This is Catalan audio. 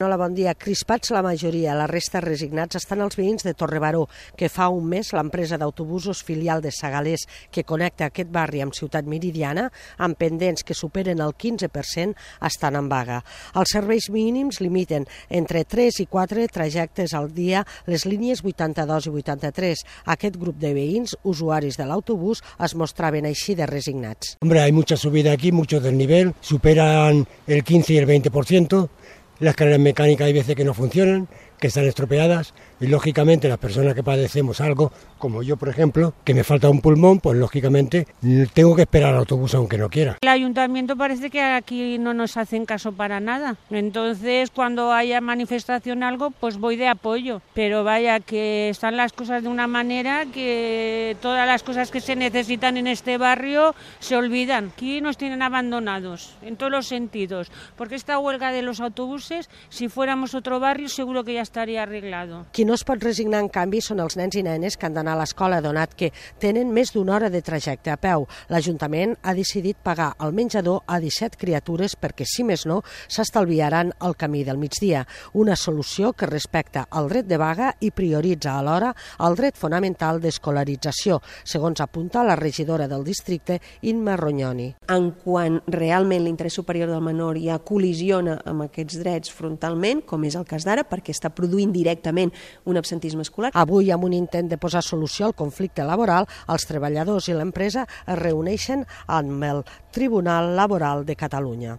Hola, bon dia. Crispats la majoria, la resta resignats estan els veïns de Torrebaró, que fa un mes l'empresa d'autobusos filial de Sagalés, que connecta aquest barri amb Ciutat Meridiana, amb pendents que superen el 15%, estan en vaga. Els serveis mínims limiten entre 3 i 4 trajectes al dia les línies 82 i 83. Aquest grup de veïns, usuaris de l'autobús, es mostraven així de resignats. Hombre, hay mucha subida aquí, mucho desnivel, superan el 15 y el 20%. Las carreras mecánicas hay veces que no funcionan, que están estropeadas y lógicamente las personas que padecemos algo, como yo por ejemplo, que me falta un pulmón, pues lógicamente tengo que esperar al autobús aunque no quiera. El ayuntamiento parece que aquí no nos hacen caso para nada. Entonces cuando haya manifestación algo, pues voy de apoyo. Pero vaya que están las cosas de una manera que todas las cosas que se necesitan en este barrio se olvidan. Aquí nos tienen abandonados en todos los sentidos. Porque esta huelga de los autobuses, si fuéramos otro barrio, seguro que ya estaria arreglado. Qui no es pot resignar, en canvi, són els nens i nenes que han d'anar a l'escola, donat que tenen més d'una hora de trajecte a peu. L'Ajuntament ha decidit pagar el menjador a 17 criatures perquè, si més no, s'estalviaran el camí del migdia. Una solució que respecta el dret de vaga i prioritza alhora el dret fonamental d'escolarització, segons apunta la regidora del districte, Inma Ronyoni. En quan realment l'interès superior del menor ja col·lisiona amb aquests drets frontalment, com és el cas d'ara, perquè està produint directament un absentisme escolar. Avui, amb un intent de posar solució al conflicte laboral, els treballadors i l'empresa es reuneixen amb el Tribunal Laboral de Catalunya.